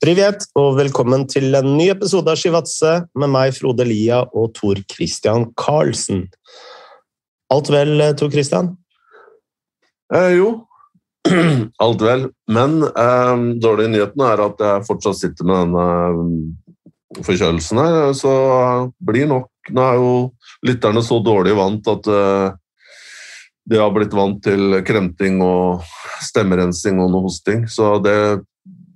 Privet, og velkommen til en ny episode av Skivatse med meg, Frode Lia og Tor Christian Karlsen. Alt vel, Tor Christian? Eh, jo, alt vel. Men eh, dårlige nyheten er at jeg fortsatt sitter med denne eh, forkjølelsen her. Så blir nok Nå er jo lytterne så dårlig vant at eh, de har blitt vant til kremting og stemmerensing og noe hosting. Så det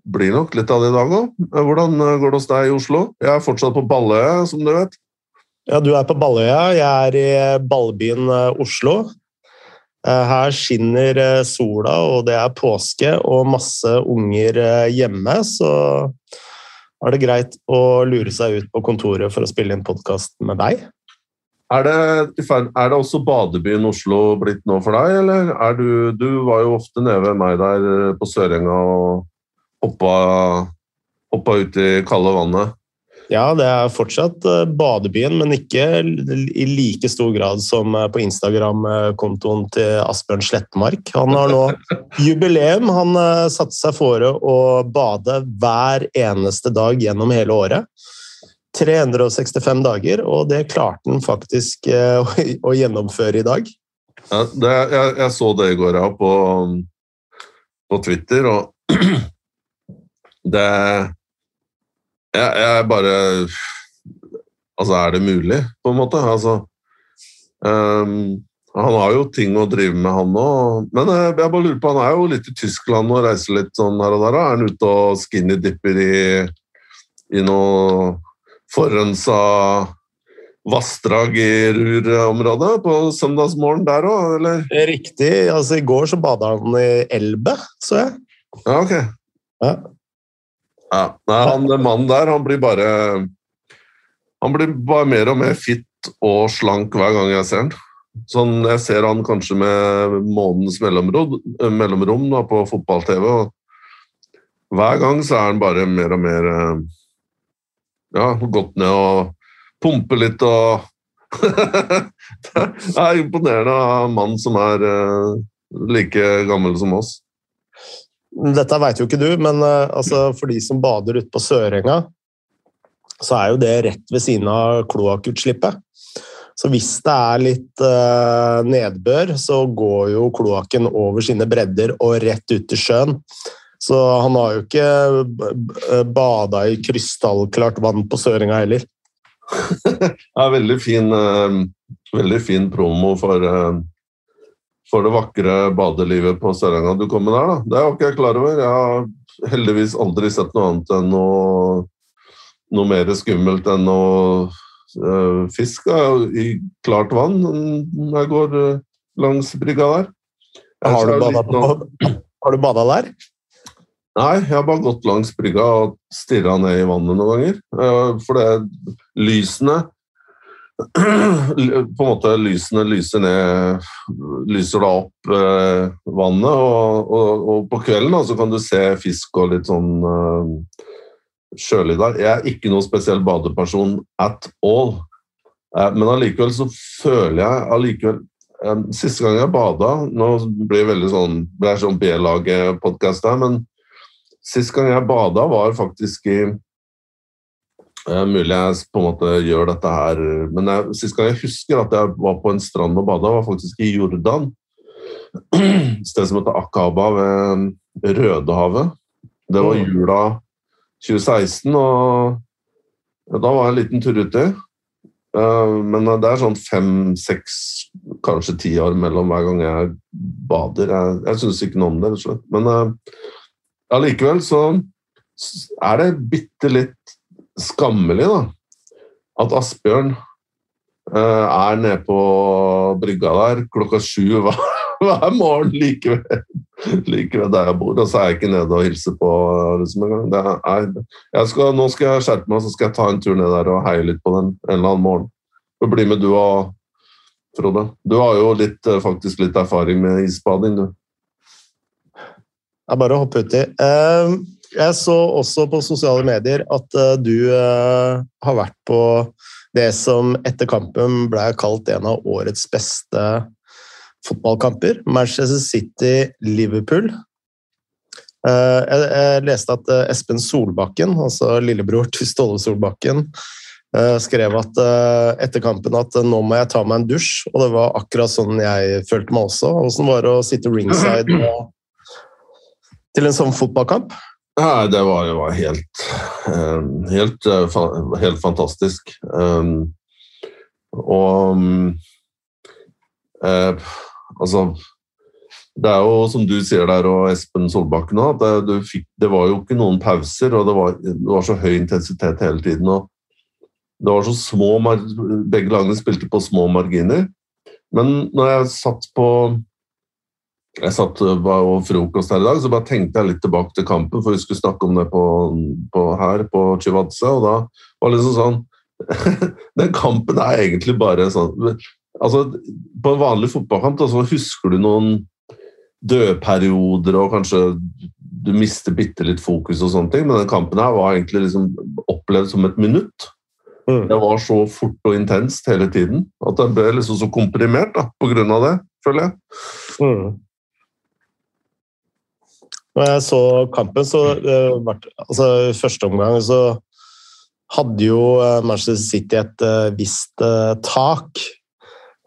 blir nok litt av det i dag òg. Hvordan går det hos deg i Oslo? Jeg er fortsatt på Balløya, som du vet. Ja, du er på Balløya. Jeg er i ballbyen eh, Oslo. Eh, her skinner eh, sola, og det er påske og masse unger hjemme, så er det greit å lure seg ut på kontoret for å spille inn podkast med deg. Er det, er det, også badebyen Oslo blitt nå for deg, eller er du Du var jo ofte nede ved meg der på Sørenga og hoppa, hoppa ut i kalde vannet. Ja, det er fortsatt eh, badebyen, men ikke i like stor grad som eh, på Instagram-kontoen til Asbjørn Slettmark. Han har nå jubileum. Han eh, satte seg fore å bade hver eneste dag gjennom hele året. 365 dager, og det klarte han faktisk å gjennomføre i dag. Ja, det, jeg, jeg, så det i går på, på Twitter, og det jeg, jeg, bare Altså, er det mulig, på en måte? Altså um, Han har jo ting å drive med, han òg. Men jeg, jeg, bare lurer på, han er jo litt i Tyskland og reiser litt sånn her og der. Er han ute og skinny-dipper i, i noe forurensa vassdrag i Rur-området på søndagsmorgen der òg, eller? Riktig. Altså, I går så bada han i Elbe, så jeg. Ja, ok. Ja. Ja. Nei, han mannen der, han blir bare Han blir bare mer og mer fitt og slank hver gang jeg ser han. Sånn, jeg ser han kanskje med månedens mellomrom, mellomrom da, på fotball-TV. og Hver gang så er han bare mer og mer eh, Ja, gått ned og pumper litt og Det er imponerende av en mann som er eh, like gammel som oss. Dette veit jo ikke du, men uh, altså, for de som bader ute på Sørenga, så er jo det rett ved siden av kloakkutslippet. Så hvis det er litt uh, nedbør, så går jo kloakken over sine bredder og rett ut til sjøen. Så han har jo ikke bada i krystallklart vann på Sørenga heller. ja, veldig fin, uh, veldig fin promo for for det vakre badelivet på Sørlandet du kommer der. da. Det er jo ikke jeg klar over. Jeg har heldigvis aldri sett noe annet enn noe, noe mer skummelt enn noe fiske fisk da, i klart vann når jeg går uh, langs brygga der. Har du, bada på, har du bada der? Nei, jeg har bare gått langs brygga og stirra ned i vannet noen ganger. Uh, for det lysene på en måte lysene lyser ned Lyser da opp eh, vannet, og, og, og, på kvelden da, så kan du se fisk og litt sånn eh, sjølig der. Jeg er ikke noen spesiell badeperson at all, eh, men allikevel så føler jeg allikevel eh, Siste gang jeg bada Nå blir det veldig sånn, det sånn B-laget-podkast her, men sist gang jeg bada, var faktisk i Uh, mulig jeg på en måte gjør dette her Men jeg, sist gang jeg husker at jeg var på en strand og bada, var faktisk i Jordan. Et sted som heter Akaba ved Rødehavet. Det var jula 2016, og da var jeg en liten tur uti. Uh, men det er sånn fem, seks, kanskje ti år mellom hver gang jeg bader. Jeg, jeg syns ikke noe om det, rett og slett. Men allikevel uh, så er det bitte litt skammelig da, at Asbjørn uh, er nede på brygga der klokka sju hver, morgen like ved, like ved, der jeg bor. Og så er jeg ikke nede og hilser på. Liksom, er, skal, nå skal jeg skjerpe meg så skal jeg ta en tur ned der og heie litt på den en eller annen morgen. Og bli med du og Frode. Du har jo litt, eh, faktisk litt erfaring med isbading, du. Det er bare å hoppe uti. Uh, jeg så også på sosiale medier at uh, du uh, har vært på det som etter kampen ble kalt en av årets beste fotballkamper. Manchester City-Liverpool. Eh, jeg, leste at eh, Espen Solbakken, altså lillebror til Ståle Solbakken, eh, skrev at etter kampen at nå må jeg ta meg en dusj, og det var akkurat sånn jeg følte meg også. Åssen var det å sitte ringside til en sånn fotballkamp? Nei, det var, det var helt, helt, helt fantastisk. Og eh, altså det er jo som du sier der, og Espen Solbakken òg, at det, fikk, det, var jo ikke noen pauser, og det var, det var, så høy intensitet hele tiden. og det var så små, Begge lagene spilte på små marginer. Men når jeg satt på jeg satt og frokost her i dag, så bare tenkte jeg litt tilbake til kampen, for vi skulle snakke om det på, på her på Chivadze, og da var det liksom sånn Den kampen er egentlig bare sånn altså På en vanlig fotballkamp så husker du noen dødperioder og kanskje du mister bitte litt fokus og sånne ting, men den kampen her var egentlig liksom opplevd som et minutt. Mm. Det var så fort og intenst hele tiden at det ble liksom så komprimert da, på grunn av det, føler jeg. Mm. Når jeg så kampen, så uh, altså, Første omgang så hadde jo eh, Manchester City et uh, visst tak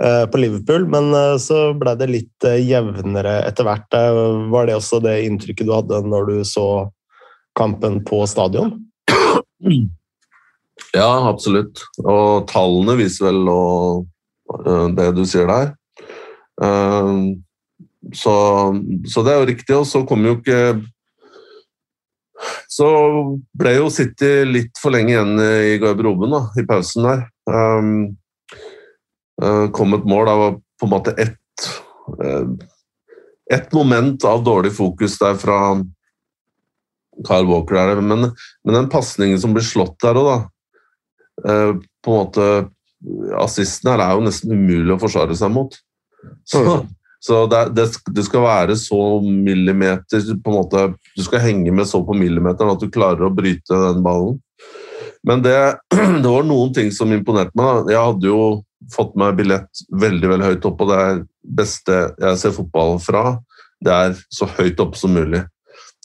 Eh, på Liverpool, men eh, så ble det litt eh, jevnere etter hvert. Var det også det inntrykket du hadde når du så kampen på stadion? Ja, absolutt. Og tallene viser vel det du sier der. Så, så det er jo riktig. Og så kom jo ikke Så ble jo City litt for lenge igjen i garderoben i pausen der. Um, kom et mål. Det var på en måte ett eh, et moment av dårlig fokus der fra Carl Walker. Der. Men, men den pasningen som blir slått der òg, da eh, På en måte Assisten her er jo nesten umulig å forsvare seg mot. Så, så det, det, det, skal være så millimeter på en måte, Du skal henge med så på millimeteren at du klarer å bryte den ballen. Men det, det var noen ting som imponerte meg. Jeg hadde jo fått meg billett veldig veldig høyt opp, og det er beste jeg ser fotball fra. Det er så høyt oppe som mulig.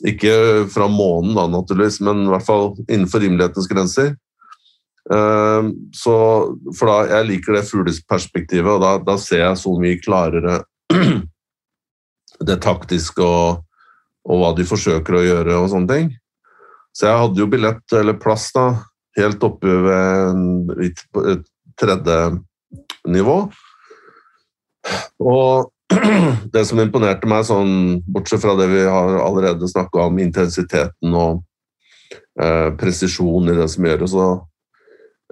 Ikke fra månen, da, naturligvis, men i hvert fall innenfor rimelighetens grenser. Ehm, så, for da, Jeg liker det fugleperspektivet, og da, da ser jeg så mye klarere det taktiske og, og, hva de forsøker å gjøre og sånne ting. Så jeg hadde jo billett, eller plass, da, helt oppe ved et tredje nivå. Og det som imponerte meg, sånn, bortsett fra det vi har allerede snakka om, intensiteten og eh, presisjon i det som gjøres så,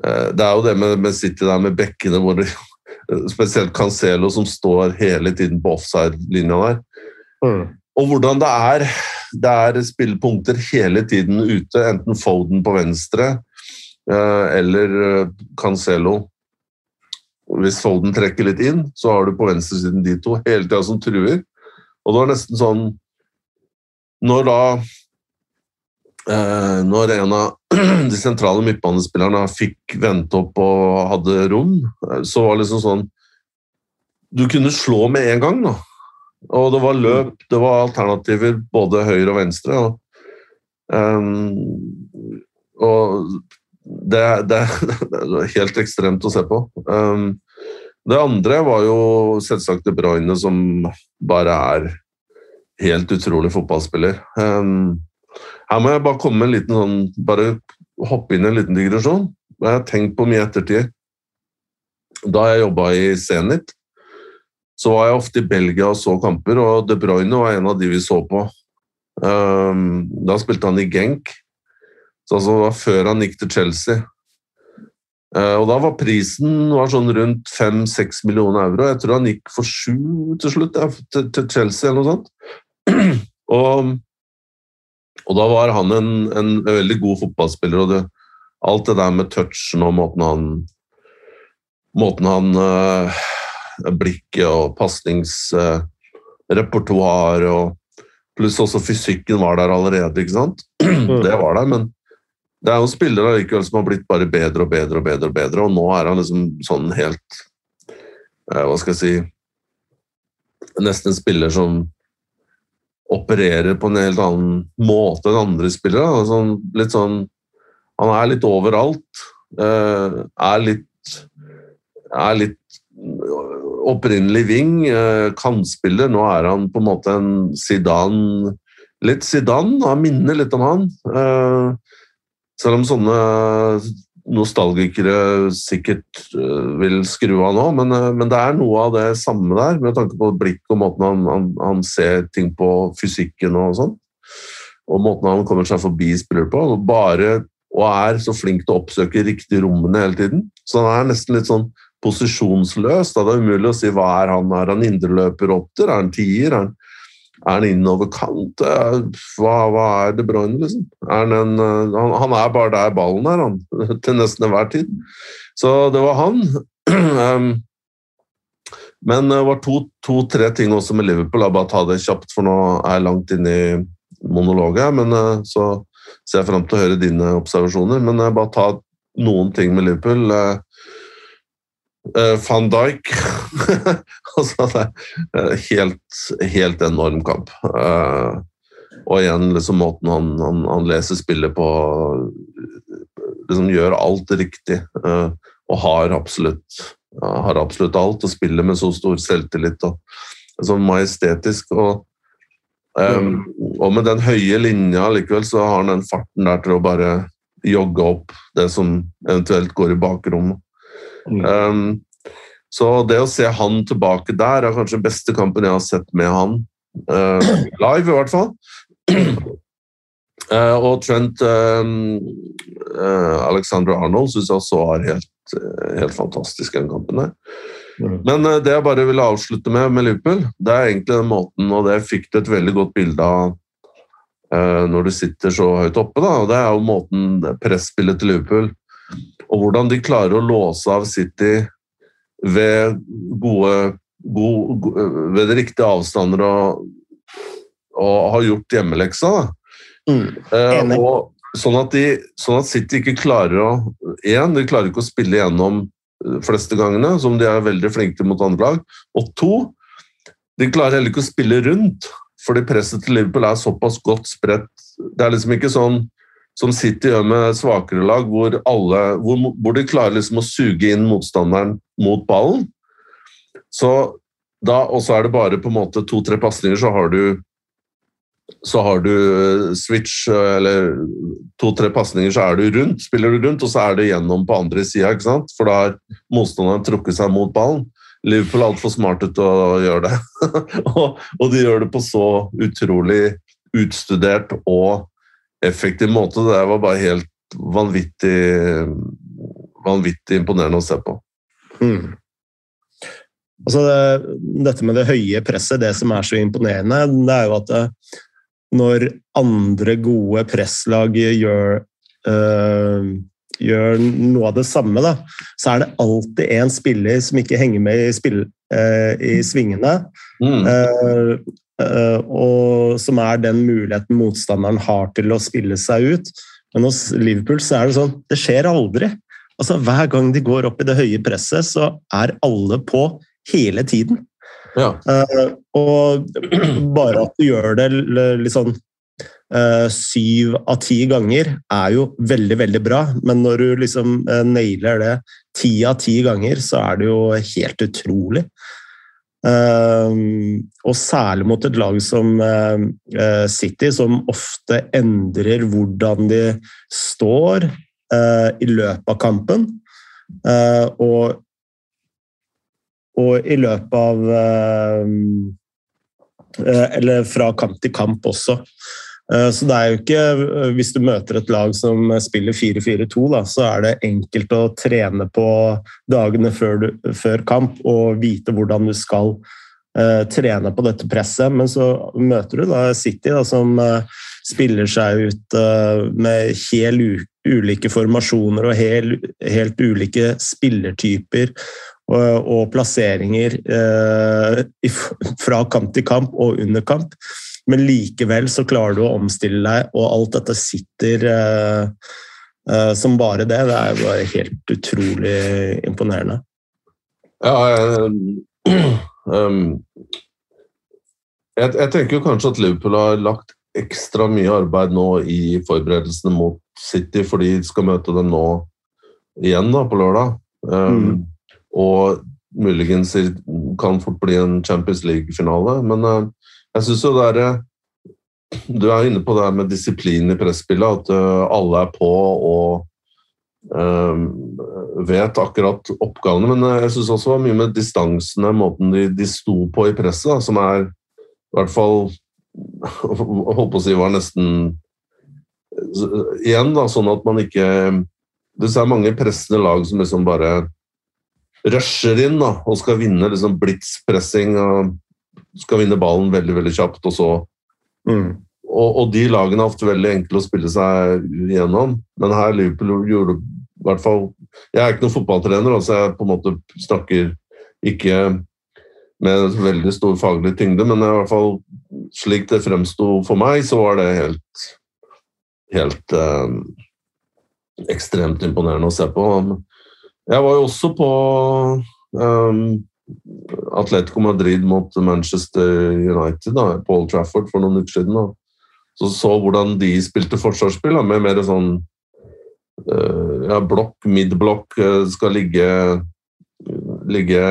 eh, Det er jo det med, med City der med bekkene, hvor det, spesielt Cancelo som står hele tiden på offside-linja der. Mm. Og hvordan det er Det er spillepunkter hele tiden ute, enten Foden på venstre eh, eller eh, Cancelo hvis Foden trekker litt inn, så har du på venstresiden de to hele tida som truer. Og det var nesten sånn Når da eh, Når en av de sentrale midtbanespillerne fikk vente opp og hadde rom, eh, så var det liksom sånn Du kunne slå med en gang, da. Og det var løp, det var alternativer både høyre og venstre. Og, um, og det, det, det, er helt ekstremt å se på. Um, det andre var jo selvsagt De Bruyne, som bare er helt utrolig fotballspiller. Um, her må jeg bare komme med en liten sånn Bare hoppe inn en liten digresjon. Jeg har tenkt på mye ettertid. Da jeg jobba i Zenit, så var jeg ofte i Belgia og så kamper, og De Bruyne var en av de vi så på. Um, da spilte han i Genk. Så altså, det var før han gikk til Chelsea. Uh, og da var prisen var sånn rundt 5-6 millioner euro. Jeg tror han gikk for sju til slutt, ja, til, til, Chelsea eller noe sånt. og, og, da var han en, en veldig god fotballspiller. og det, Alt det der med touchen og måten han Måten han øh, Blikket og pasningsrepertoar øh, og Pluss også fysikken var der allerede, ikke sant? Mm. Det var der, men det er jo spillere likevel som har blitt bare bedre og bedre og bedre, og bedre, og nå er han liksom sånn helt øh, Hva skal jeg si Nesten en spiller som opererer på en helt annen måte enn andre spillere. Sånn, litt sånn, han er litt overalt. Uh, er litt er litt opprinnelig wing, uh, kantspiller. Nå er han på en måte en Zidane Litt Zidane, han minner litt om han. Uh, selv om sånne nostalgikere sikkert uh, vil skru av nå, men, uh, men, det er noe av det samme der, med tanke på blikk og måten han, han, han ser ting på, fysikken og sånn. Og måten han kommer seg forbi spiller på. Og bare og er så flink til å oppsøke riktige rommene hele tiden. Så han er nesten litt sånn posisjonsløs. Da det er umulig å si hva er han er. han indreløper åtter? Er han tier? Er han er han innover kant? Hva, hva er De Bruyne, liksom? Er han, en, eh, han, han, er bare der ballen er, han. Til nesten enhver tid. Så det var han. Men det var to-tre to, ting også med Liverpool. Jeg bare ta det kjapt, for nå er jeg langt inne i monologet. Men eh, så ser jeg fram til å høre dine observasjoner. Men jeg bare ta noen ting med Liverpool. Uh, Van Dijk altså, helt, helt enorm kamp. Uh, og igjen liksom måten han, han, han, leser spillet på liksom Gjør alt riktig og har absolutt, har absolutt alt. Og spiller med så stor selvtillit og sånn majestetisk. Og, um, og med den høye linja likevel så har han den farten der til å bare jogge opp det som eventuelt går i bakrommet. Mm. Um, så det å se han tilbake der er kanskje den beste kampen jeg har sett med han. Uh, live, i hvert fall. Uh, og Trent uh, Alexander Arnold syns jeg også var helt, helt fantastisk den kampen der. Mm. Men det jeg bare ville avslutte med med Liverpool, det er egentlig den måten, og det fikk du et veldig godt bilde av når du sitter så høyt oppe, da, og det er jo måten presspillet til Liverpool og hvordan de klarer å låse av City ved gode, gode ved de riktige avstander og, og har gjort hjemmeleksa. Mm, eh, og, sånn, at de, sånn at City ikke klarer å Én, de klarer ikke å spille gjennom fleste gangene, som de er veldig flinke til mot andre lag. Og to, de klarer heller ikke å spille rundt, fordi presset til Liverpool er såpass godt spredt. Det er liksom ikke sånn som City gjør med svakere lag, hvor, alle, hvor, hvor de klarer liksom å suge inn motstanderen mot ballen. Så da, og så er det bare på en måte to-tre pasninger, så har du så har du eh, switch, eller to-tre pasninger, så er du rundt. Spiller du rundt, og så er du gjennom på andre sida, for da har motstanderen trukket seg mot ballen. Liverpool er altfor smart til å gjøre det. og, de gjør det på så utrolig utstudert og effektiv måte. Det var bare helt vanvittig, vanvittig imponerende å se på. Mm. Altså det, dette med det høye presset, det som er så imponerende, det er jo at det, eh, når andre gode presslag gjør, øh, gjør noe av det samme, da, så er det alltid en spiller som ikke henger med i, spill, øh, i svingene. Mm. Uh, Eh, og som er den muligheten motstanderen har til å spille seg ut. Men hos Liverpool så er det sånn Det skjer aldri. Altså Hver gang de går opp i det høye presset, så er alle på hele tiden. Ja. Uh, og bare at du gjør det litt sånn uh, syv av ti ganger, er jo veldig, veldig bra. Men når du liksom uh, nailer det ti av ti ganger, så er det jo helt utrolig. Uh, og særlig mot et lag som uh, City, som ofte endrer hvordan de står uh, i løpet av kampen. og, og i løpet av Eller fra kamp til kamp også. Eh, så det er jo ikke eh, Hvis du møter et lag som spiller 4-4-2, så er det enkelt å trene på dagene før, du, før kamp og vite hvordan du skal uh, trene på dette presset. Men så møter du da City, da, som spiller seg ut uh, med helt ulike formasjoner og helt, helt ulike spillertyper og, og plasseringer fra kamp til kamp og under kamp men likevel så klarer du å omstille deg, og alt dette sitter uh, uh, som bare det. Det er bare helt utrolig imponerende. Ja, um, jeg, jeg tenker jo kanskje at Liverpool har lagt ekstra mye arbeid nå i forberedelsene mot City, fordi de skal møte dem nå igjen da, på lørdag. Um, mm. Og muligens kan fort bli en Champions League-finale. Men uh, jeg syns jo det er uh, Du er inne på det her med disiplin i presspillet, at uh, alle er på og um, vet akkurat oppgavene. Men jeg syns også det var mye med distansene, måten de, de sto på i presset, som er i hvert fall holdt på å si var nesten Igjen, da, sånn at man ikke Du ser mange pressende lag som liksom bare rusher inn da, og skal vinne liksom blitzpressing og skal vinne ballen veldig veldig kjapt, og så mm. og, og, de lagene er ofte veldig enkle å spille seg gjennom, men her Liverpool gjorde i hvert fall Jeg er ikke noen fotballtrener, altså jeg på en måte snakker ikke med veldig stor faglig tyngde, men i hvert fall slik det fremsto for meg, så var det helt helt eh, ekstremt imponerende å se på. Jeg var jo også på um, Atletico Madrid mot Manchester United da, på Old Trafford for noen uker siden. Da. Så så hvordan de spilte forsvarsspill, da, med mer sånn uh, ja, blokk, midblokk, uh, skal ligge ligge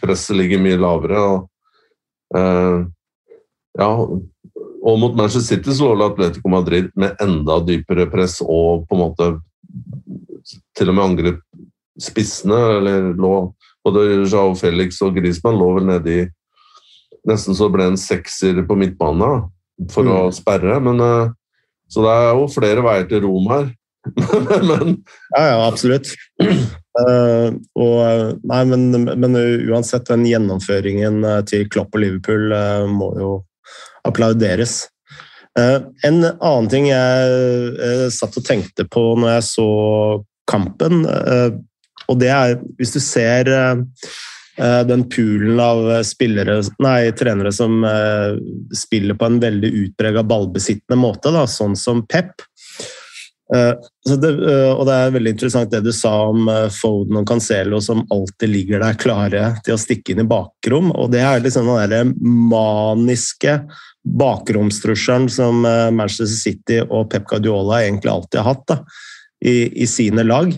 Presset ligger mye lavere. Og, uh, ja, og mot Manchester City så lå Atletico Madrid med enda dypere press og på en måte til og med angrep spissene. eller lå Både Jao Felix og Griezmann lå vel nedi Nesten så det ble en sekser på midtbanen for mm. å sperre. Men, uh, så det er jo flere veier til Rom her. men, ja, ja, absolutt. Uh, og, nei, men, men, uansett, den gjennomføringen eh, til Klopp og Liverpool uh, må jo applauderes. Uh, en annen ting jeg satt og tenkte på når jeg så kampen, og det er hvis du ser den poolen av spillere, nei, trenere som spiller på en veldig utprega ballbesittende måte, da, sånn som Pep, Eh, det, eh, og det er veldig interessant det du sa om eh, Foden og Cancelo som alltid ligger der klare til å stikke inn i bakrom. Og det er liksom den der maniske bakromstrusselen som Manchester City og Pep Guardiola egentlig alltid har hatt da, i, i, sine lag.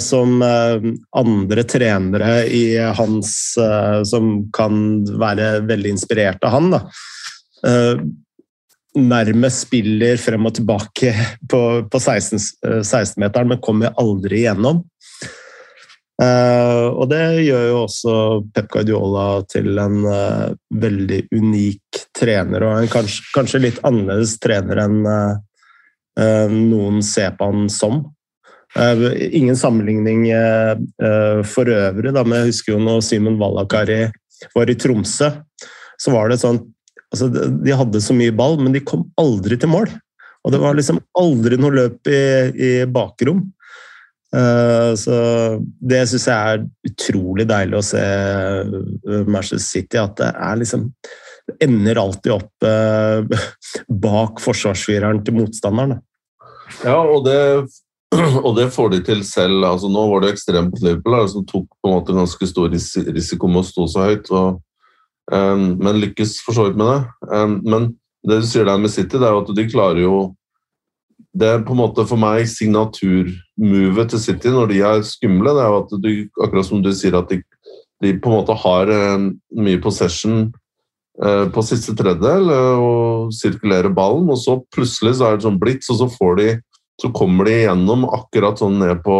Som andre trenere i hans Som kan være veldig inspirert av han. da nærmest spiller frem og tilbake på, på 16-meteren, 16 men kommer aldri igjennom. Og det gjør jo også Pep Guardiola til en veldig unik trener, og en kanskje, kanskje litt annerledes trener enn noen ser på han som. Ingen sammenligning for øvrig, da, men jeg husker jo når Simon Wallakari var i Tromsø, så var det sånn altså, De hadde så mye ball, men de kom aldri til mål. Og det var liksom aldri noe løp i, i bakrom. Så det syns jeg er utrolig deilig å se Manchester City. At det er liksom ender alltid opp uh, bak forsvarsfireren til motstanderen. Ja, og det, og det, får de til selv. Altså, nå var det ekstremt Liverpool som tok på en måte ganske stor risiko med å stå så høyt. og Um, men lykkes for så vidt med det. Um, men det du sier der med City, det er jo at de klarer jo Det er på en måte for meg signaturmovet til City når de er skumle. Det er jo at du, akkurat som du sier, at de, de på en måte har um, mye possession på siste tredjedel og sirkulerer ballen, og så plutselig så er det sånn blitz, og så får de så kommer de gjennom akkurat sånn ned på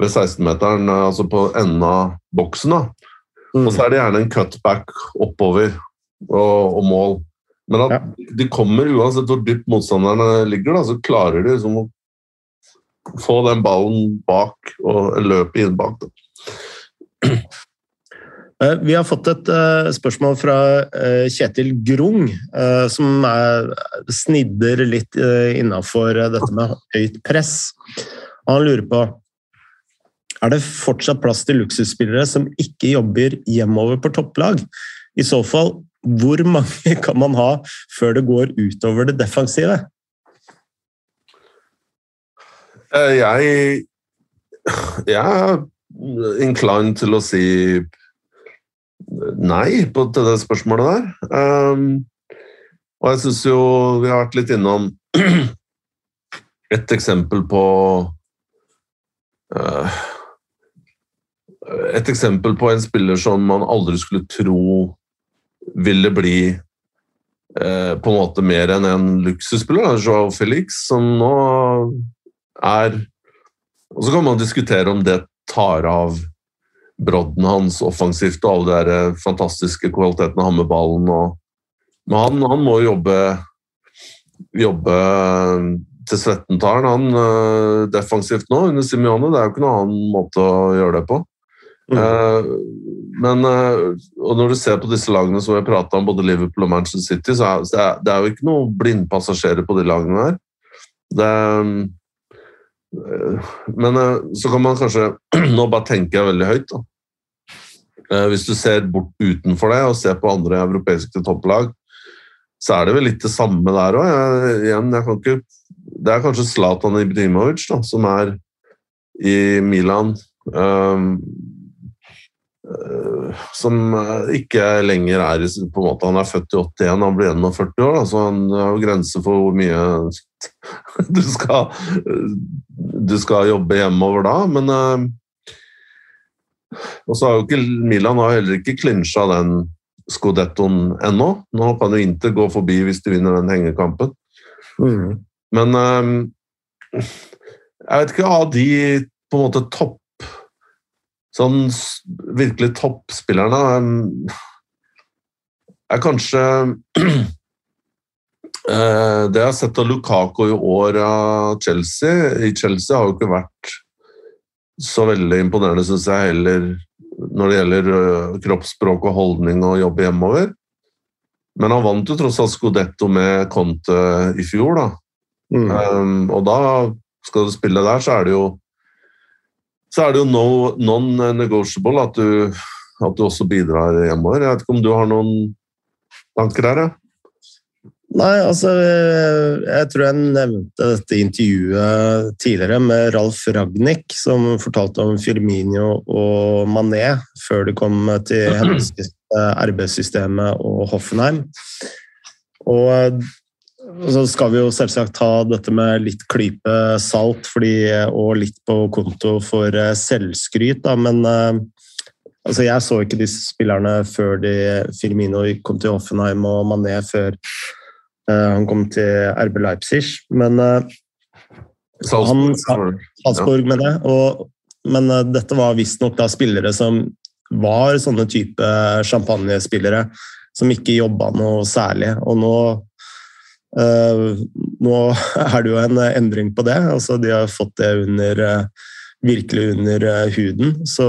ved 16-meteren, uh, altså på enden av boksen. da Mm. Og så er det gjerne en cutback oppover og, og mål. Men at ja. de kommer uansett hvor dypt motstanderne ligger, da, så klarer de liksom å få den ballen bak og løpe inn bak. Da. Eh, vi har fått et uh, spørsmål fra uh, Kjetil Grung, som er, snidder litt innafor dette med høyt press. Han lurer på er det fortsatt plass til luksusspillere som ikke jobber hjemover på topplag? I så fall, hvor mange kan man ha før det går utover det defensive? Eh, jeg, jeg er inclined til å si nei på det spørsmålet der. Um, og jeg syns jo vi har vært litt innom et eksempel på uh, Et eksempel på en spiller som man aldri skulle tro ville bli uh, på en måte mer enn en luksusspiller, Joao Felix, som nå er Og så kan man diskutere om det tar av brodden hans offensivt og alle de fantastiske kvalitetene han med ballen. Og, men han, han, må jobbe, jobbe til svetten tar han uh, defensivt nå under Simione. Det er jo ikke noen annen måte å gjøre det på. Mm. Uh, men uh, og når du ser på disse lagene som vi har prata om, både Liverpool og Manchester City, så er er, det er jo ikke noen blindpassasjerer på de lagene der. Det, men så kan man kanskje Nå bare tenker jeg veldig høyt. da. Eh, hvis du ser bort utenfor det og ser på andre europeiske topplag, så er det vel litt det samme der òg. Det er kanskje Zlatan Ibrimovic da, som er i Milan. Um, som ikke lenger er på en måte, Han er født i 81, han blir 41 år, da, så han har grenser for hvor mye du skal, du skal jobbe hjemover da. Men uh, og så har jo ikke Milan har heller ikke klinsja den skodettoen ennå. Nå kan jo Inter gå forbi hvis de vinner den hengekampen. Mm. Men um, jeg vet ikke av de på en måte topp Sånn virkelig toppspillerne um, er kanskje Det jeg har sett av Lukako i år av Chelsea I Chelsea har jo ikke vært så veldig imponerende, syns jeg heller, når det gjelder øh, kroppsspråk og holdning og jobbe hjemover. Men han vant jo tross alt Scudetto med Conte i fjor, da. Mm. Um, og da skal du spille der, så er det jo så er det jo no, non-negotiable at, at, du også bidrar hjemover. Jeg vet ikke om du har noen tanker der? Ja? Nei, altså Jeg tror jeg nevnte dette intervjuet tidligere med Ralf Ragnhild, som fortalte om Firminio og Mané før de kom til arbeidssystemet og Hoffenheim. Og så skal vi jo selvsagt ta dette med litt klype salt fordi, og litt på konto for selvskryt, da, men altså jeg så ikke disse spillerne før de Firmino kom til Hoffenheim og Mané før Eh, han kom til RB Leipzig, men eh, Salzburg, han, Salzburg med det. Og, men eh, dette var visstnok spillere som var sånne type champagnespillere som ikke jobba noe særlig. Og nå, uh, nå er det jo en endring på det. Altså, de har fått det under, virkelig under huden. Så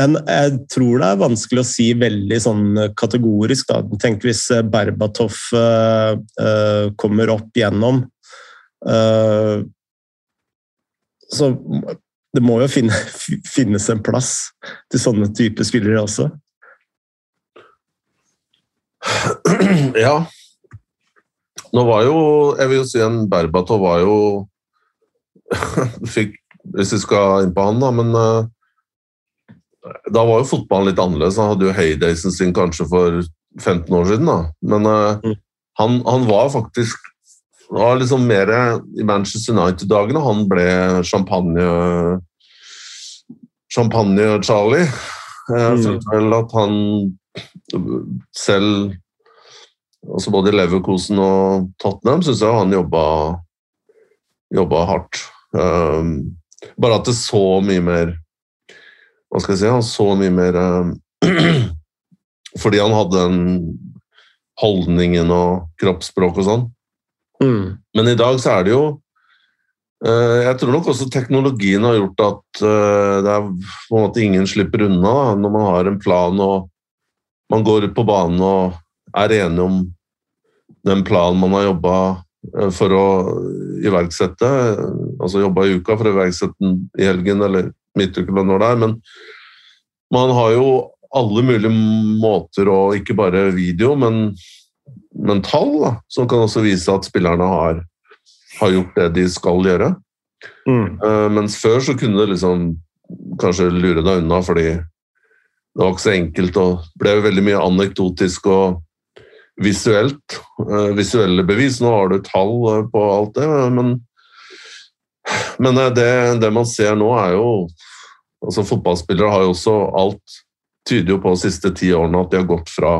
men jeg tror det er vanskelig å si veldig sånn kategorisk. Da. Tenk hvis eh, Berbatov uh, kommer opp gjennom. Uh, så det må jo finne, finnes en plass til sånne typer spillere også. Ja. Nå var jo Jeg vil jo si en Berbatov var jo fikk, Hvis vi skal inn på han, da, men da var jo fotballen litt annerledes. Han hadde jo heydaysen sin kanskje for 15 år siden, da. Men uh, mm. han, han, var faktisk var liksom mer i Manchester United-dagene han ble champagne Champagne-Charlie. Jeg mm. følte vel at han selv altså Både i Leverkosen og Tottenham syns jeg han jobba, jobba hardt. Um, bare at det så mye mer hva skal jeg si, han så mye mer uh, Fordi han hadde den holdningen og kroppsspråk og sånn. Mm. Men i dag så er det jo uh, Jeg tror nok også teknologien har gjort at uh, det er på en måte ingen slipper unna da, når man har en plan og man går ut på banen og er enige om den planen man har jobba for å iverksette. Altså jobba i uka for å iverksette den i helgen eller midtuke eller når det er. Men man har jo alle mulige måter, og ikke bare video, men, men tall, da, som kan også vise at spillerne har, har gjort det de skal gjøre. Mm. Uh, mens før så kunne det liksom kanskje lure deg unna fordi det var ikke så enkelt og ble veldig mye anekdotisk og visuelt. Uh, visuelle bevis. Nå har du tall uh, på alt det, men, men uh, det, det, man ser nå, er jo altså Fotballspillere har jo også Alt tyder jo på de siste ti årene at de har gått fra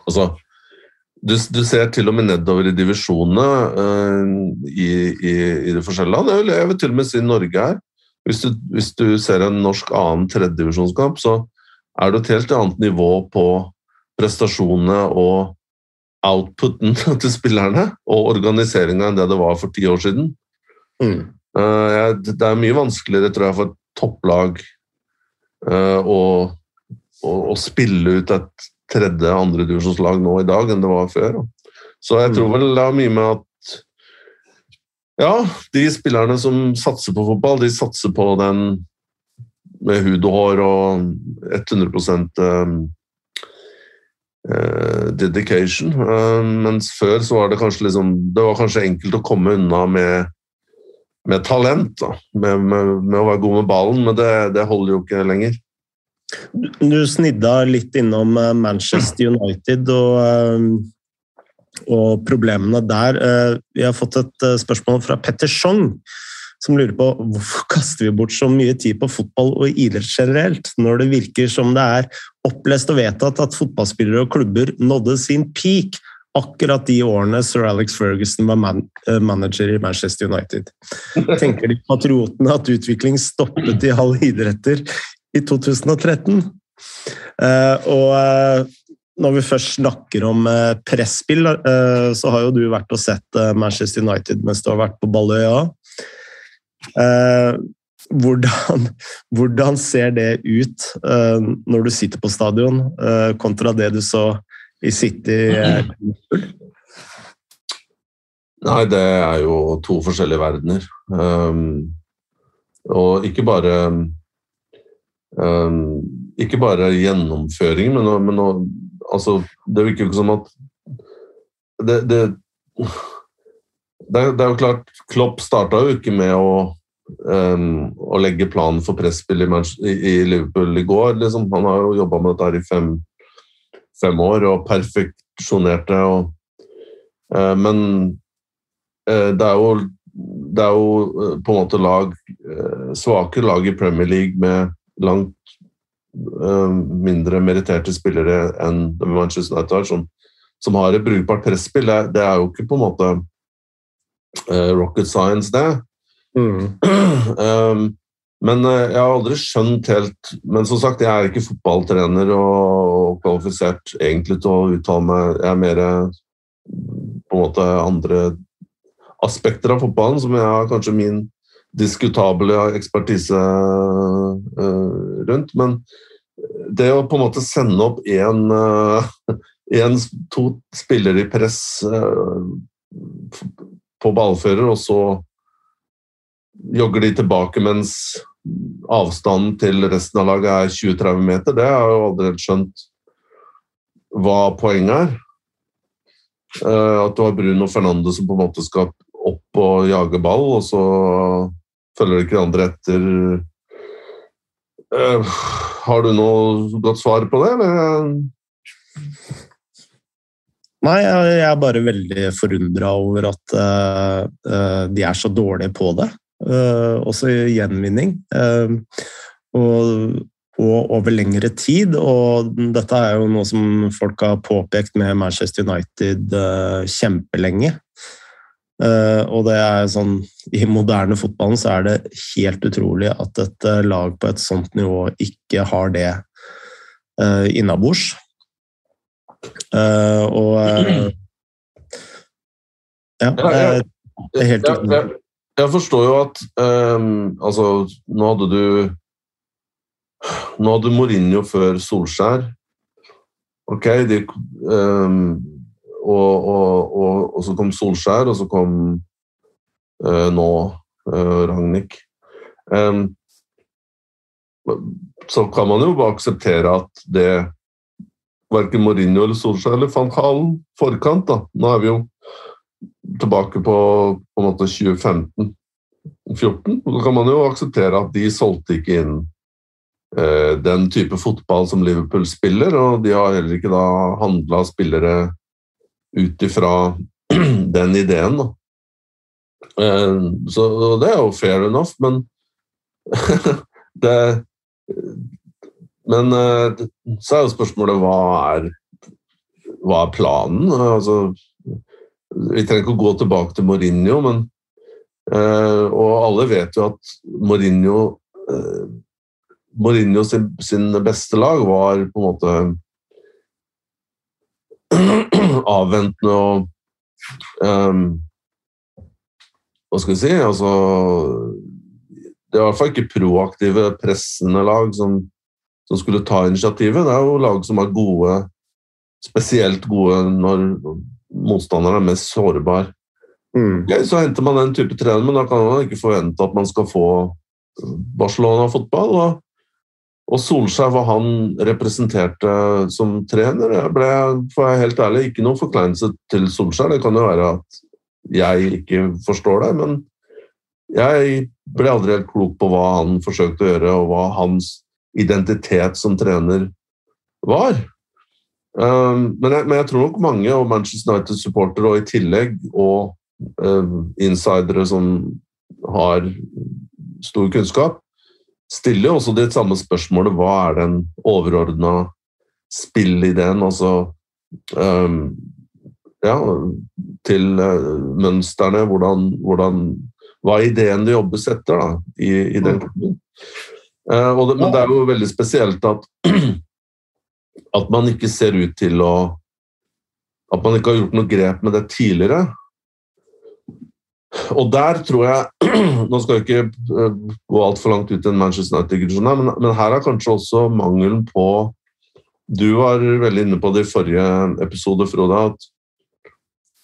altså du, du, ser til og med nedover i divisjonene i, i, i de forskjellige land. Jeg vil, jeg vil til og med si Norge her. Hvis du, hvis du ser en norsk annen tredjedivisjonskamp, så er det et helt annet nivå på prestasjonene og outputen til spillerne og organiseringa enn det det var for ti år siden. Mm. Uh, det er mye vanskeligere, tror jeg, for et topplag uh, å, å, å, spille ut et tredje- andredivisjonslag nå i dag enn det var før. Så jeg tror mm. vel det har mye med at ja, de spillerne som satser på fotball, de satser på den med hud og hår og 100 um, uh, dedication. Mens før så var det kanskje liksom Det var kanskje enkelt å komme unna med, med talent. Da. Med, med, med, å være god med ballen, men det, det holder jo ikke lenger. Du snidda litt innom uh, Manchester United og um, og problemene der. Eh, vi har fått et eh, spørsmål fra Petter Schong, som lurer på hvorfor kaster vi bort så mye tid på fotball og idrett generelt, når det virker som det er opplest og vedtatt at fotballspillere og klubber nådde sin peak akkurat de årene sir Alex Ferguson var man eh, manager i Manchester United. Tenker de patriotene at utvikling stoppet i halv idretter i 2013? Uh, og når vi først snakker om eh, presspill, eh, så har jo du vært og sett eh, Manchester United mens du har vært på Balløya. Hvordan, hvordan, ser det ut når du sitter på stadion, kontra det du så i City? Nei, det er jo to forskjellige verdener. Um, og ikke bare um, Ikke bare gjennomføring, men, men altså, Det virker jo ikke som at det, det, det, er, det, er, jo klart Klopp starta jo ikke med å, um, å legge planen for presspill i, i, Liverpool i går. Liksom. Han har jo jobba med dette her i fem, fem år og perfeksjonerte. uh, men uh, det er jo det er jo uh, på en måte lag, svake lag i Premier League med langt mindre meritterte spillere enn Manchester United har, som, som, har et brukbart presspill. Det, det, er jo ikke på en måte rocket science, det. Mm. um, men uh, jeg har aldri skjønt helt Men som sagt, jeg er ikke fotballtrener og, kvalifisert egentlig til å uttale meg. Jeg er mer på en måte andre aspekter av fotballen som jeg har kanskje min diskutable ekspertise rundt. Men det å på en måte sende opp én en, to spillere i press eh, på ballfører, og så jogger de tilbake mens avstanden til resten av laget er 20-30 meter, det har jeg jo aldri helt skjønt hva poenget er. Eh, at du har Bruno Fernando som på en måte skal opp og jage ball, og så følger ikke de andre etter. Eh, har du noe godt svar på det, eller? Nei, jeg er bare veldig forundra over at uh, de er så dårlige på det. Uh, også gjenvinning. Uh, og, og, over lengre tid. Og dette er jo noe som folk har påpekt med Manchester United kjempelenge. Uh, og det er sånn I moderne fotballen så er det helt utrolig at et lag på et sånt nivå ikke har det uh, innabords. Og Ja, det er helt utrolig. Jeg, forstår jo at um, Altså, nå hadde du Nå hadde Mourinho før Solskjær. Ok, de um, og, og, og, og, så kom Solskjær, og så kom uh, nå uh, Ragnhild. Um, så kan man jo bare akseptere at det verken Mourinho eller Solskjær eller van Halen forkant. da. Nå er vi jo tilbake på, på en måte 2015 2014. Da kan man jo akseptere at de solgte ikke inn eh, den type fotball som Liverpool spiller, og de har heller ikke da handla spillere ut ifra den ideen. Eh, så det er jo fair enough, men det Men eh, så er jo spørsmålet hva er, hva er planen? Altså, vi trenger ikke å gå tilbake til Mourinho, men uh, Og alle vet jo at Mourinho uh, Mourinho sin, sin, beste lag var på en måte avventende og um, Hva skal vi si Altså Det er i hvert fall ikke proaktive, pressende lag som, som skulle ta initiativet. Det er jo lag som er gode, spesielt gode når motstanderen er mest sårbar. Mm. Okay, så henter man den type trener, men da kan man ikke forvente at man skal få Barcelona-fotball. Og, og Solskjær, hva han representerte som trener, jeg ble for jeg helt ærlig, ikke noen forkleinelse til Solskjær. Det kan jo være at jeg ikke forstår det, men jeg ble aldri helt klok på hva han forsøkte å gjøre, og hva hans identitet som trener var. Um, men, jeg, men, jeg, tror nok mange, og Manchester United-supportere og i tillegg, og um, insidere som har stor kunnskap, stiller også det samme spørsmålet hva er den overordna spillideen, altså um, ja, til uh, mønstrene, hvordan, hvordan, Hva er ideen det jobbes etter da, i, i den klubben? Uh, det, men det er jo veldig spesielt at at man ikke ser ut til å At man ikke har gjort noe grep med det tidligere. Og der tror jeg Nå skal jeg ikke eh, gå altfor langt ut i en Manchester United-digresjon, men, men, her er kanskje også mangelen på Du var veldig inne på det i forrige episode, Frode, at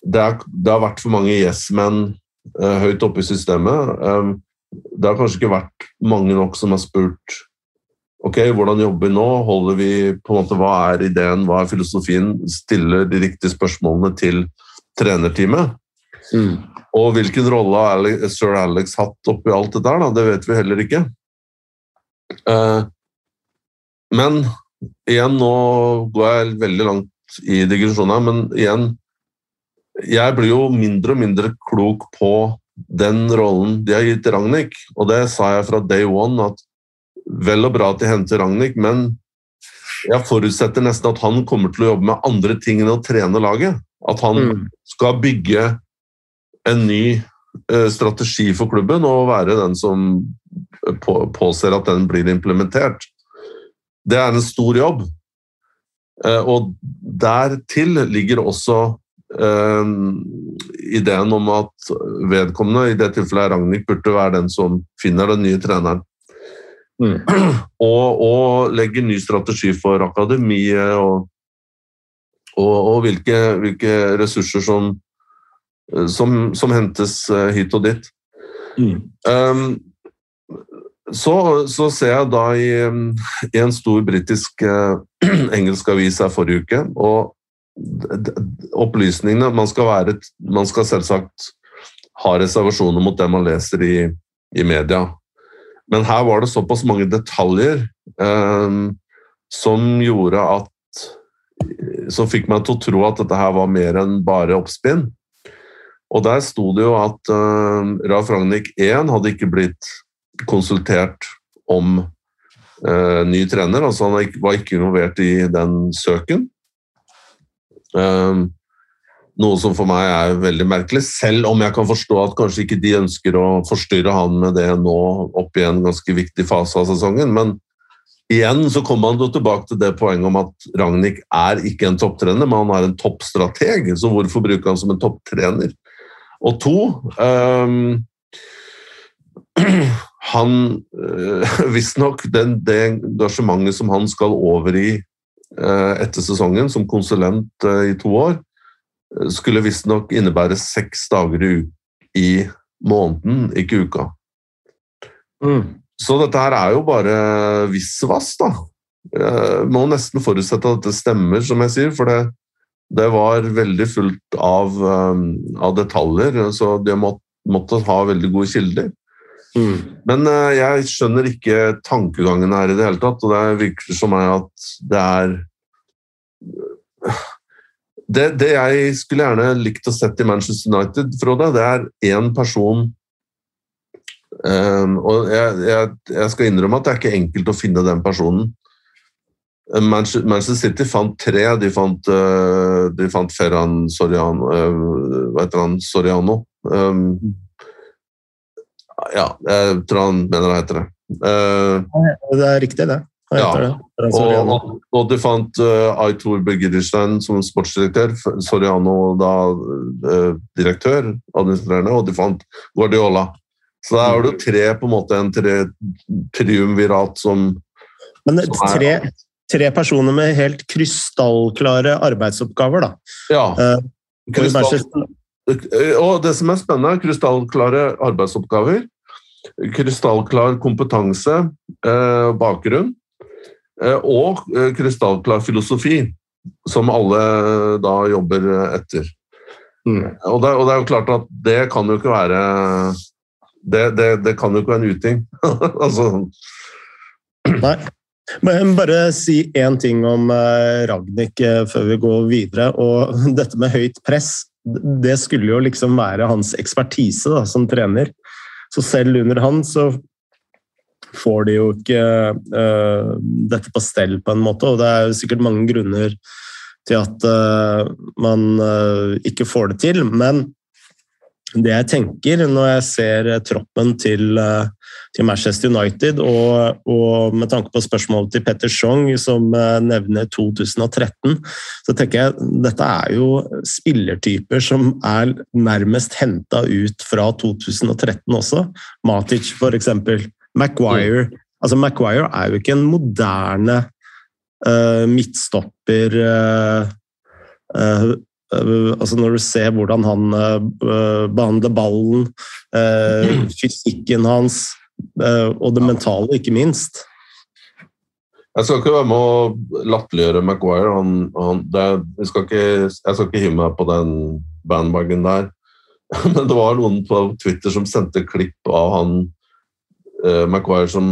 det, er, det har vært for mange yes-menn uh, høyt oppe i systemet. Um, det har kanskje ikke vært mange nok som har spurt Ok, hvordan jobber vi nå? Holder vi på en måte, Hva er ideen, hva er filosofien? Stiller de riktige spørsmålene til trenerteamet. Mm. Og hvilken rolle har sir Alex hatt oppi alt dette, da? det vet vi heller ikke. Uh, men igjen, nå går jeg veldig langt i digresjonen, men igjen Jeg blir jo mindre og mindre klok på den rollen de har gitt Ragnhild, og det sa jeg fra day one, at vel og bra at de henter Ragnhild, men jeg forutsetter nesten at han kommer til å jobbe med andre ting enn å trene laget. At han mm. skal bygge en ny eh, strategi for klubben og være den som påser at den blir implementert. Det er en stor jobb. Eh, og dertil ligger også eh, ideen om at vedkommende, i det tilfellet Ragnhild, burde være den som finner den nye treneren. Mm. Og, og, legge ny strategi for akademiet og, og, og hvilke, hvilke, ressurser som, som, som, hentes eh, hit og dit. Mm. Um, så, så, ser jeg da i, i en stor britisk uh, engelsk avis her forrige uke, og opplysningene Man skal, være, man skal selvsagt ha reservasjoner mot det man leser i, i media. Men her var det såpass mange detaljer um, som gjorde at Som fikk meg til å tro at dette her var mer enn bare oppspinn. Og der sto det jo at uh, Ralf Ragnhild 1 hadde ikke blitt konsultert om uh, ny trener. altså Han var ikke involvert i den søken. Um, noe som for meg er veldig merkelig, selv om jeg kan forstå at kanskje ikke de ønsker å forstyrre han med det nå opp i en ganske viktig fase av sesongen. Men igjen så kommer han tilbake til det poenget om at Ragnhild er ikke en topptrener, men han er en toppstrateg. Så hvorfor bruke han som en topptrener? Og to um, Han uh, Visstnok det, engasjementet som han skal over i uh, etter sesongen, som konsulent uh, i to år, skulle visstnok innebære seks dager i, i måneden, ikke uka. Mm. Så dette her er jo bare visvas, da. Jeg må nesten forutsette at det stemmer, som jeg sier, for det, det var veldig fullt av, um, av, detaljer, så de måtte, måtte ha veldig gode kilder. Mm. Men uh, jeg skjønner ikke tankegangen her i det hele tatt, og det virker som meg at det er det, det, jeg skulle gjerne likt å sett i Manchester United, Frode, det er én person um, Og jeg, jeg, jeg, skal innrømme at det er ikke enkelt å finne den personen. Manchester City fant tre. De fant, uh, de fant Ferran Soriano, uh, hva heter han? Soriano. Um, ja, jeg tror han mener det heter det. Uh, det er riktig, det. Ja, og, og, og, de fant uh, Aitor Bergirisstein som sportsdirektør, Soriano da uh, direktør, administrerende, og de fant Guardiola. Så der har du tre på en måte en tre, triumvirat som Men som tre, er, tre, personer med helt krystallklare arbeidsoppgaver, da. Ja. Uh, krystall, og det som er spennende, krystallklare arbeidsoppgaver. Krystallklar kompetanse, bakgrunn. Eh, og eh, krystallklar filosofi, som alle da jobber etter. Mm. Og, det, og, det, er jo klart at det kan jo ikke være Det, det, det kan jo ikke være en uting. altså Nei. Men bare si én ting om eh, Ragnhild før vi går videre. Og dette med høyt press, det skulle jo liksom være hans ekspertise da, som trener. Så selv under han så får de jo ikke uh, dette på stell, på en måte. Og det er jo sikkert mange grunner til at uh, man uh, ikke får det til. Men det jeg tenker når jeg ser troppen til, til Manchester United, og, og, med tanke på spørsmålet til Petter Schong, som nevner 2013, så tenker jeg dette er jo spillertyper som er nærmest henta ut fra 2013 også. Matic, for eksempel. Maguire altså Maguire er jo ikke en moderne uh, midtstopper uh, uh, altså Når du ser hvordan han behandler ballen, fysikken hans og det mentale, ikke minst. Jeg skal ikke være med å latterliggjøre Maguire. Han, han, det, jeg, skal ikke, jeg skal ikke hive meg på den bandbagen der. Men det var noen på Twitter som sendte klipp av han Maguire som,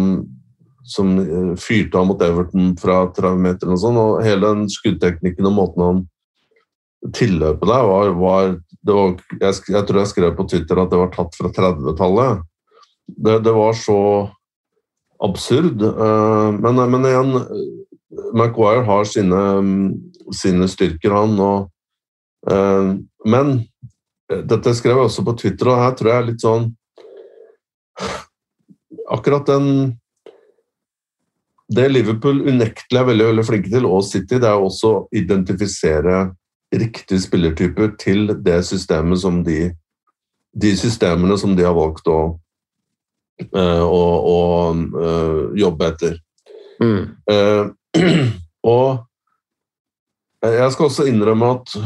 som uh, fyrte av mot Everton fra 30 meter og sånn, og hele den skuddteknikken og måten han tilløpet der var, var, var jeg, jeg, tror jeg skrev på Twitter at det var tatt fra 30-tallet. Det, det, var så absurd. Uh, men, men, igjen, Maguire har sine, sine styrker, han. Og, men dette skrev jeg også på Twitter, og her tror jeg er litt sånn akkurat den Det Liverpool unektelig er veldig, veldig flinke til, og City, det er også å identifisere riktige spillertyper til det systemet som de de systemene som de har valgt å, uh, å, å uh, jobbe etter. Mm. Uh, og jeg skal også innrømme at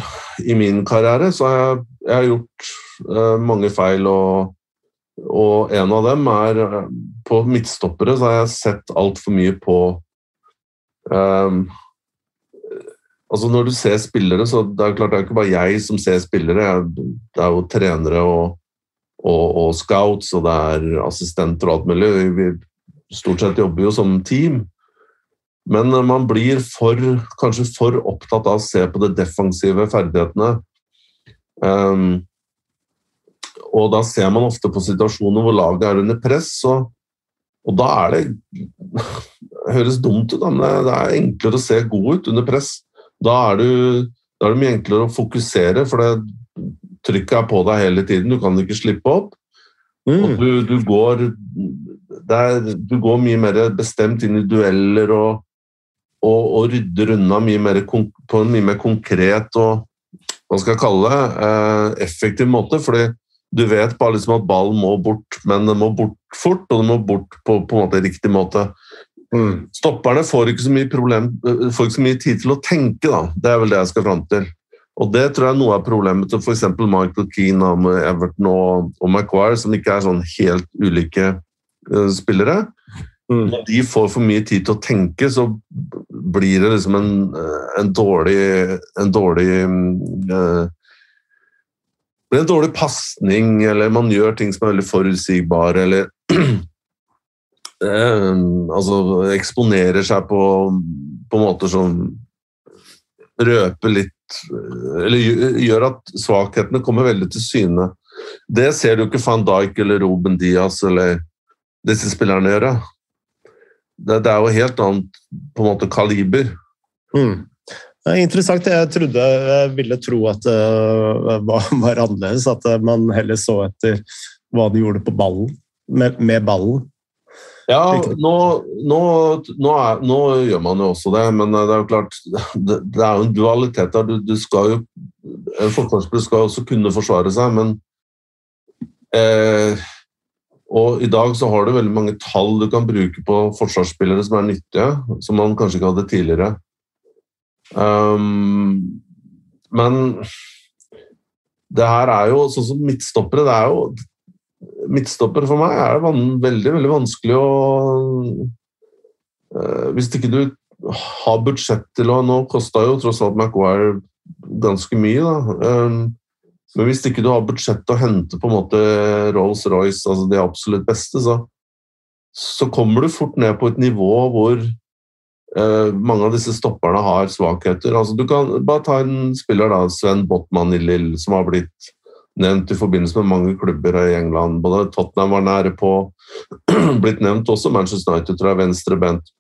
i min karriere så har jeg, jeg har gjort mange feil og og en av dem er eh, På midtstoppere så har jeg sett altfor mye på um, Altså Når du ser spillere, så det er klart det er ikke bare jeg som ser spillere. Det er jo trenere og, og, og scouts, og det er assistenter og alt mulig. Vi stort sett jobber jo som team. Men man blir for, kanskje for opptatt av å se på de defensive ferdighetene. Um, og da ser man ofte på situasjoner hvor laget er under press, og, og da er det Det høres dumt ut, men det er enklere å se god ut under press. Da er, du, da er det mye enklere å fokusere, for det, trykket er på deg hele tiden. Du kan ikke slippe opp. Mm. Og du, du, går, er, du, går mye mer bestemt inn i dueller og, og, og rydder unna mye mer, på en mye mer konkret og hva skal jeg kalle det, eh, effektiv måte. fordi du vet bare liksom at ballen må bort, men den må bort fort, og den må bort på, på en måte riktig måte. Mm. Stopperne får ikke, problem, øh, får ikke, så mye tid til å tenke, da. Det er vel det jeg skal fram til. Og det tror jeg er noe av problemet til f.eks. Michael Keane med Everton og, og Maguire, som ikke er sånn helt ulike uh, spillere. Mm. Når de får for mye tid til å tenke, så blir det liksom en, øh, en dårlig, en dårlig uh, blir en dårlig pasning, eller man gjør ting som er veldig forutsigbare, eller eh, altså eksponerer seg på, på måter som røper litt Eller gjør at svakhetene kommer veldig til syne. Det ser du ikke van Dijk eller Ruben Diaz eller disse spillerne gjøre. Det, det er jo helt annet på en måte kaliber. Mm. Interessant. Jeg trodde jeg ville tro at det var, var annerledes. At man heller så etter hva de gjorde på ballen, med, med ballen. Ja, nå, nå, nå, er, nå, gjør man jo også det, men det er jo klart Det, det er jo en dualitet der. Du, du skal jo En forsvarsspiller skal jo også kunne forsvare seg, men eh, Og i dag så har du veldig mange tall du kan bruke på forsvarsspillere som er nyttige, som man kanskje ikke hadde tidligere. Um, men det her er jo sånn som midtstoppere. Det er jo Midtstopper for meg er det veldig, veldig vanskelig å uh, Hvis ikke du har budsjett til å Nå kosta jo tross alt Maguire ganske mye, da. Um, men hvis ikke du har budsjett til å hente på en måte Rolls-Royce, altså de absolutt beste, så, så kommer du fort ned på et nivå hvor mange av disse stopperne har svakheter. Altså, du kan bare ta en spiller, da, Sven Botman i Lill, som har blitt nevnt i forbindelse med mange klubber i England. Både Tottenham var nære på, blitt nevnt også. Manchester United tror jeg venstre bent.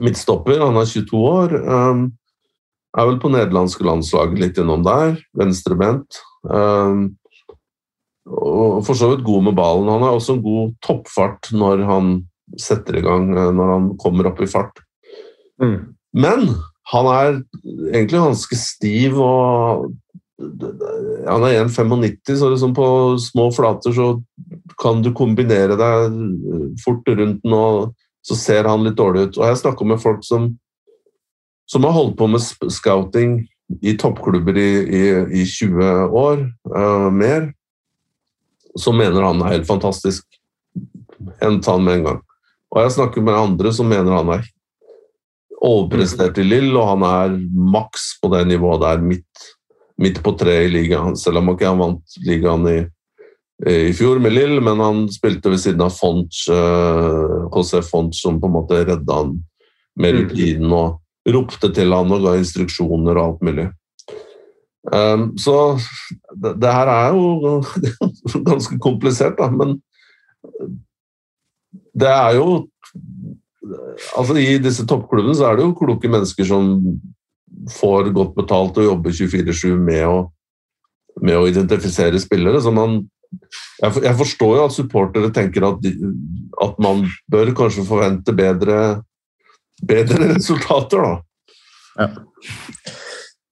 Midtstopper, han er 22 år. Um, er vel på nederlandske landslaget litt innom der. Venstrebent. Um, og for så vidt god med ballen. Han har også en god toppfart når han setter i gang, eh, når han kommer opp i fart. Mm. Men han er egentlig ganske stiv og Han er 1,95, så liksom på små flater så kan du kombinere deg fort rundt den, og så ser han litt dårlig ut. Og jeg snakker med folk som, som har holdt på med scouting i toppklubber i, i, i 20 år, uh, mer, som mener han er helt fantastisk. Hent han med en gang. Og jeg snakker med andre som mener han er overprestert i Lill, og han er maks på det nivået der, midt, midt på treet i ligaen. Selv om han ikke vant ligaen i, i fjor med Lill, men han spilte ved siden av Fonch, uh, José Fonch, som på en måte redda han med mm. rutinen og ropte til han og ga instruksjoner og alt mulig. Um, så det, det, her er jo ganske komplisert, da, men det er jo altså I disse toppklubbene så er det jo kloke mennesker som får godt betalt og jobber 24-7 med, med, å identifisere spillere. så man jeg, forstår jo at supportere tenker at, at man bør kanskje forvente bedre, bedre resultater, da. Ja.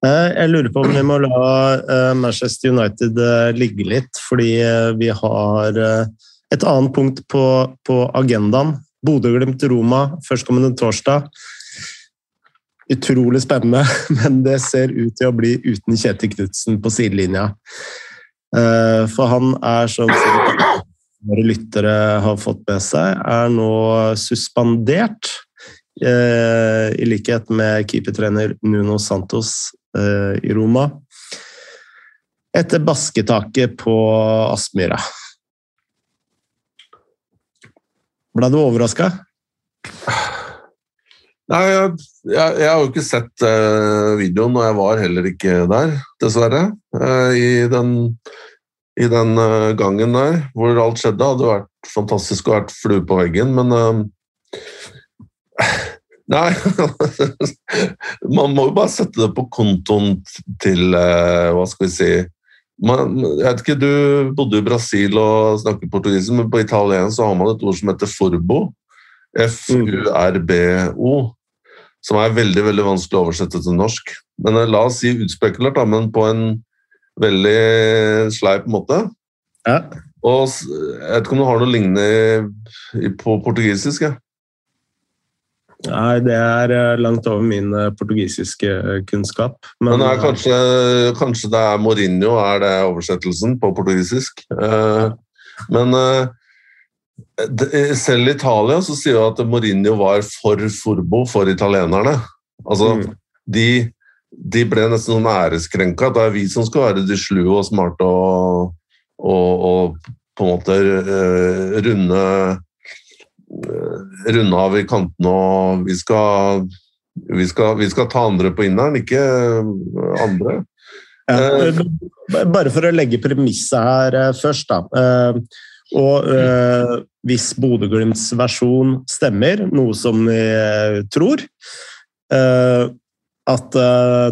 Eh, jeg lurer på om vi må la eh, Manchester United eh, ligge litt, fordi vi har et annet punkt på, på agendaen Bodø-Glimt-Roma førstkommende torsdag. Utrolig spennende, men det ser ut til å bli uten Kjetil Knutsen på sidelinja. Eh, for han er, som våre lyttere har fått med seg, er nå suspendert. Eh, I likhet med keepertrener Nuno Santos eh, i Roma. Etter basketaket på Aspmyra. Ble du overraska? Nei, jeg, jeg, jeg, har jo ikke sett uh, videoen, og jeg var heller ikke der, dessverre. Uh, I den, i den uh, gangen der hvor alt skjedde, hadde det vært fantastisk å vært flue på veggen, men Nei, man må jo bare sette det på kontoen til Hva skal vi si man, jeg vet ikke, Du bodde i Brasil og snakker portugisisk, men på italiensk så har man et ord som heter forbo. F-u-r-b-o. Som er veldig veldig vanskelig å oversette til norsk. Men eh, La oss si utspekulert, da, men på en veldig sleip måte. Ja. Og Jeg vet ikke om du har noe lignende på portugisisk? Ja. Nei, det er eh, langt over min eh, portugisiske eh, kunnskap. Men, men er kanskje, kanskje, det er Mourinho, er det oversettelsen på portugisisk? Men selv i Italia så sier jo at Mourinho var for Forbo for italienerne. Altså, mm. de, de, ble nesten sånn æreskrenka. Det er vi som skal være de slu og smarte og, og, og på en måte runde runde av i kantene, og vi skal, vi skal, vi skal ta andre på inneren, ikke andre. Ja, bare for å legge premisset her først, da. Og hvis Bodø-Glimts versjon stemmer, noe som vi tror At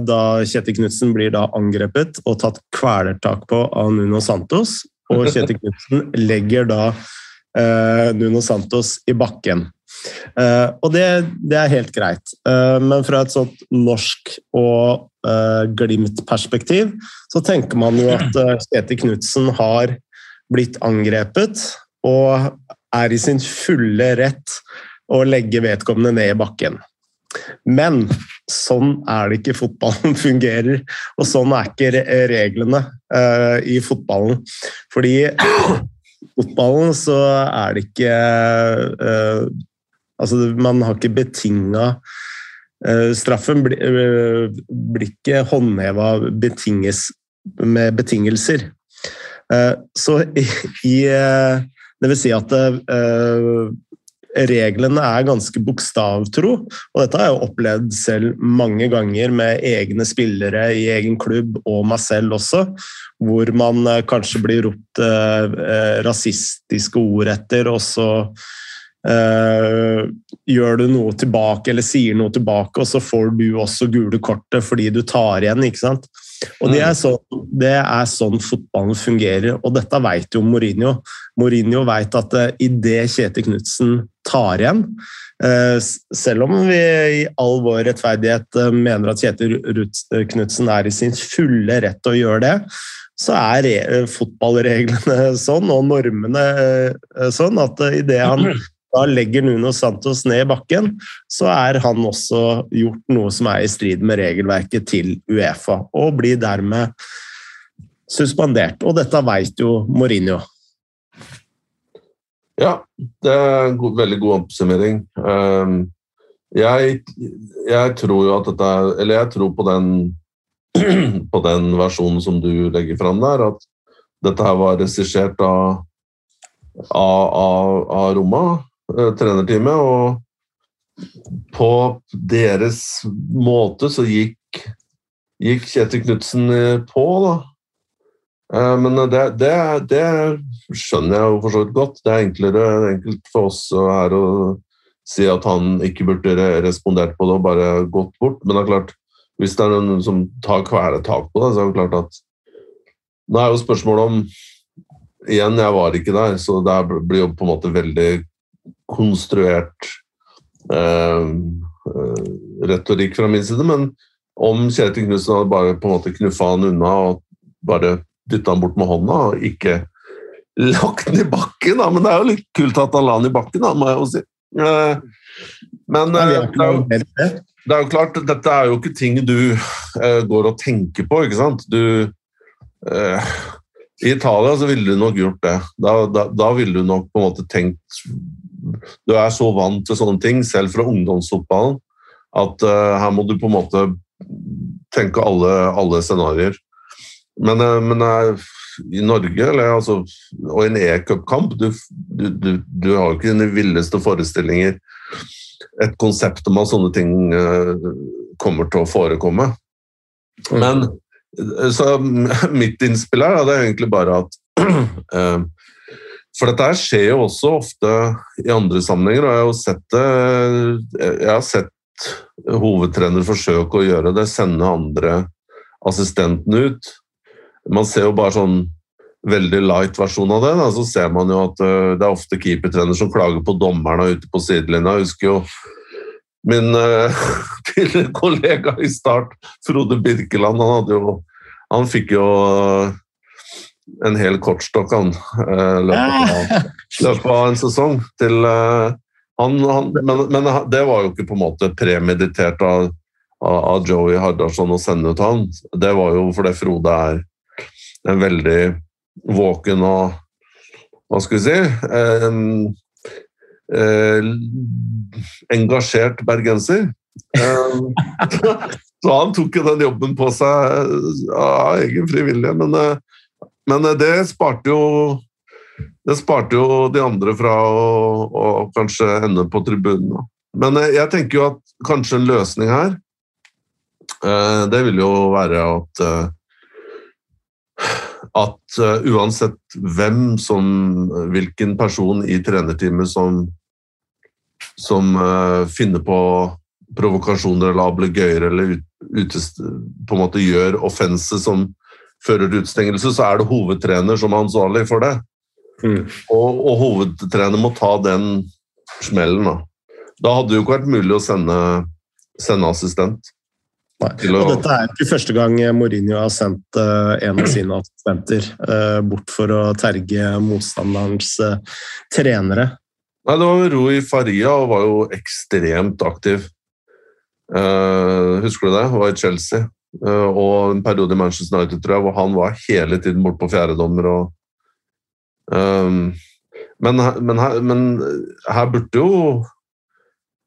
da Kjetil Knutsen blir da angrepet og tatt kvelertak på av Nuno Santos, og Kjetil Knutsen legger da Nuno Santos i bakken. Uh, og det, det, er helt greit. Uh, men fra et sånt norsk og Glimt-perspektiv så tenker man jo at Kjetil Knutsen har blitt angrepet og er i sin fulle rett å legge vedkommende ned i bakken. Men sånn er det ikke fotballen fungerer, og sånn er ikke reglene uh, i fotballen. Fordi fotballen så er det ikke uh, Altså, man har ikke betinga uh, Straffen blir, blir ikke håndheva med betingelser. Eh, så i eh, Det vil si at eh, reglene er ganske bokstavtro, og dette har jeg opplevd selv mange ganger med egne spillere i egen klubb, og meg selv også, hvor man kanskje blir ropt rasistiske ord etter, og så eh, gjør du noe tilbake eller sier noe tilbake, og så får du også gule kortet fordi du tar igjen. ikke sant? Og det er, så, det er sånn fotballen fungerer, og dette vet jo Mourinho. Mourinho vet at uh, idet Kjetil Knutsen tar igjen uh, Selv om vi i all vår rettferdighet uh, mener at Kjetil Knutsen er i sin fulle rett til å gjøre det, så er fotballreglene sånn, og normene sånn, at idet han da legger Nuno Santos ned i bakken, så er han også gjort noe som er i strid med regelverket til Uefa, og blir dermed suspendert. Og dette vet jo Mourinho. Ja, det er en veldig god oppsummering. Ehm, jeg, jeg, tror jo at dette er Eller jeg tror på den, på den versjonen som du legger fram der, at dette her var regissert av, av, av, av Roma. Eh, trenerteamet, og på deres måte så gikk, gikk Kjetil Knutsen eh, på, da. Eh, men det, det, det, skjønner jeg jo for så vidt godt. Det er enklere enkelt for oss her å si at han ikke burde respondert på det og bare gått bort. Men det er klart, hvis det er noen som tar kvelertak på det, så er det klart at Nå er jo spørsmålet om Igjen, jeg var ikke der, så det blir jo på en måte veldig konstruert eh, eh, retorikk fra min side, men om Kjetil Knutsen hadde bare på en måte knuffa han unna og bare dytta han bort med hånda og ikke lagt den i bakken, da. Men det er jo litt kult at han la den i bakken, da, må jeg jo si. Eh, men eh, det er, jo, det er jo klart, dette er jo ikke ting du går og tenker på, ikke sant. Du I Italia så ville du nok gjort det. Da, da, da ville du nok på en måte tenkt du er så vant til sånne ting, selv fra ungdomsfotballen, at uh, her må du på en måte tenke alle, alle scenarioer. Men, uh, men uh, i Norge, eller, altså, og i en e-cupkamp, du, du, du, du, har ikke dine villeste forestillinger et konsept om at sånne ting kommer til å forekomme. Mm. Men så mitt innspill her er egentlig bare at For dette skjer jo også ofte i andre sammenhenger, og jeg har jo sett det Jeg har sett hovedtrener forsøke å gjøre det, sende andre assistenten ut. Man ser jo bare sånn veldig light versjon av det. Da. Så ser man jo at uh, det er ofte keepertrener som klager på dommerne ute på sidelinja. Jeg husker jo min uh, kollega i Start, Frode Birkeland, han, hadde jo, han fikk jo en hel kortstokk han løp løpet av en sesong. Til, uh, han, han, men, men, det var jo ikke på en måte premeditert av, av, Joey Hardarson å sende ut han. Det var jo fordi Frode er en veldig våken og Hva skal vi si en, uh, engasjert bergenser. så han tok jo den jobben på seg av egen frivillige. Men men eh, det sparte jo det sparte jo de andre fra å, å kanskje ende på tribunen. Men eh, jeg tenker jo at kanskje en løsning her eh, Det vil jo være at at uansett hvem som Hvilken person i trenerteamet som som finner på provokasjoner eller ablegøyer eller ut, på en måte gjør offense som fører utstengelse, så er det hovedtrener som er ansvarlig for det. Mm. Og, og hovedtrener må ta den smellen. Da, da hadde det jo ikke vært mulig å sende, sende assistent. Nei. Og dette er ikke første gang Mourinho har sendt eh, en av sine assistenter eh, bort for å terge motstanderens eh, trenere. Nei, det var Rui Faria og var jo ekstremt aktiv. Uh, husker du det? Han var i Chelsea. Eh, og en periode i Manchester United tror jeg, hvor han var hele tiden bort på fjerdedommer. Og, Ehm, men, men, her- men her burde jo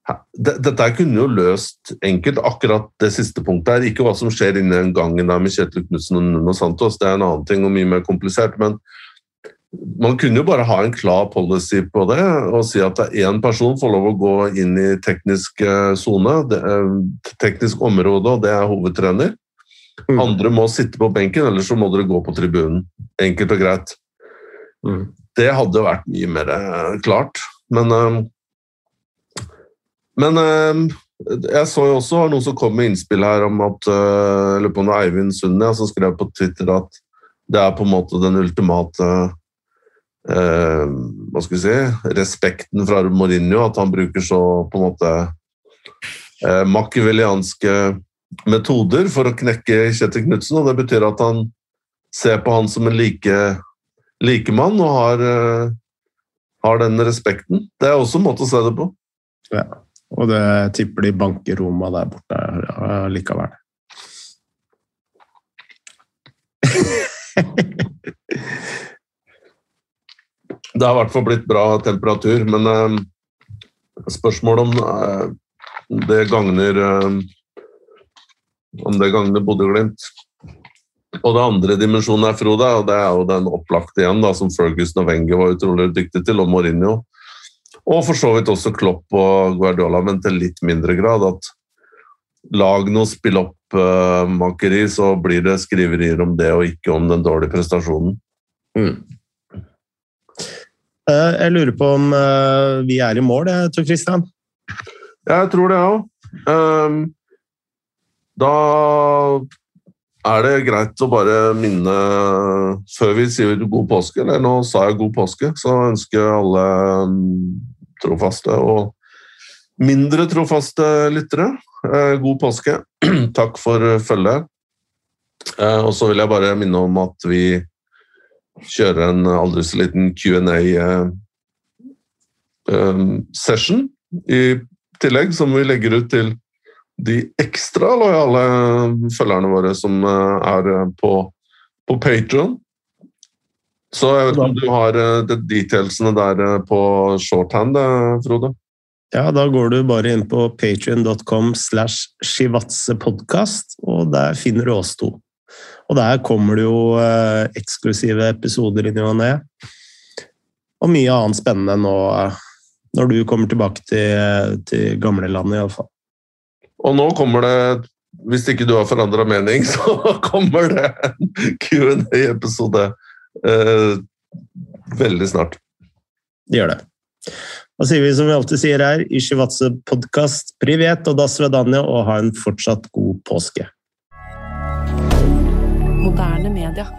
her- Dette kunne jo løst enkelt, akkurat det siste punktet her. Ikke hva som skjer inni den gangen der med Kjetil Knutsen og Nuno Santos, det er en annen ting og mye mer komplisert. men man kunne jo bare ha en klar policy på det og si at én person får lov å gå inn i teknisk eh, sone, er teknisk område, og det er hovedtrener. Mm. Andre må sitte på benken, eller så må dere gå på tribunen. Enkelt og greit. Mm. Det hadde vært mye mer eh, klart. Men eh, Men eh, jeg så jo også noen som kom med innspill her om at Jeg lurer på om Eivind Sunde som skrev på Twitter at det er på en måte den ultimate eh, Hva skal vi si Respekten fra Mourinho, at han bruker så på en måte eh, machiavellianske metoder for å knekke Kjetil Knutsen, og det betyr at han ser på han som en like, likemann og har, eh, har den respekten. Det er også en måte å se det på. Og det tipper de banker Roma der borte ja, likevel. Det har i hvert fall blitt bra temperatur, men eh, spørsmålet om eh, det gagner om det gagner Bodø-Glimt. Og det andre dimensjonen er Frode, og det er jo den opplagte igjen, da, som Ferguson og Wenger var utrolig dyktige til, og Mourinho. Og for så vidt også Klopp og Guardiola, men til litt mindre grad. At lag noe spilloppmakeri, så blir det skriverier om det, og ikke om den dårlige prestasjonen. Mm. Eh, Jeg lurer på om eh, vi er i mål, jeg tror Christian. Jeg tror det òg. Da er det greit å bare minne Før vi sier god påske, eller nå sa jeg god påske, så ønsker jeg alle mm, trofaste og mindre trofaste lyttere eh, god påske. Takk for følget. Eh, Og så vil jeg bare minne om at vi kjører en aldri så liten Q&A-session i tillegg, som vi legger ut til de ekstra lojale følgerne våre som eh, er på, på Patron. Så jeg vet ikke om du har eh, de detailsene der eh, på shorthand, eh, Frode? Ja, da går du bare inn på patrion.com slash shivatsepodkast, og der finner du oss to. Og der kommer det jo eh, eksklusive episoder i ny og ne. Og mye annet spennende nå eh, når du kommer tilbake til, til gamlelandet, iallfall. Og nå kommer det, hvis ikke du har forandra mening, så kommer det en Q&A-episode eh, veldig snart. Det gjør det. Da sier vi som vi alltid sier her, i Shivatse podkast, privet og das vedanje, og ha en fortsatt god påske. Moderne media.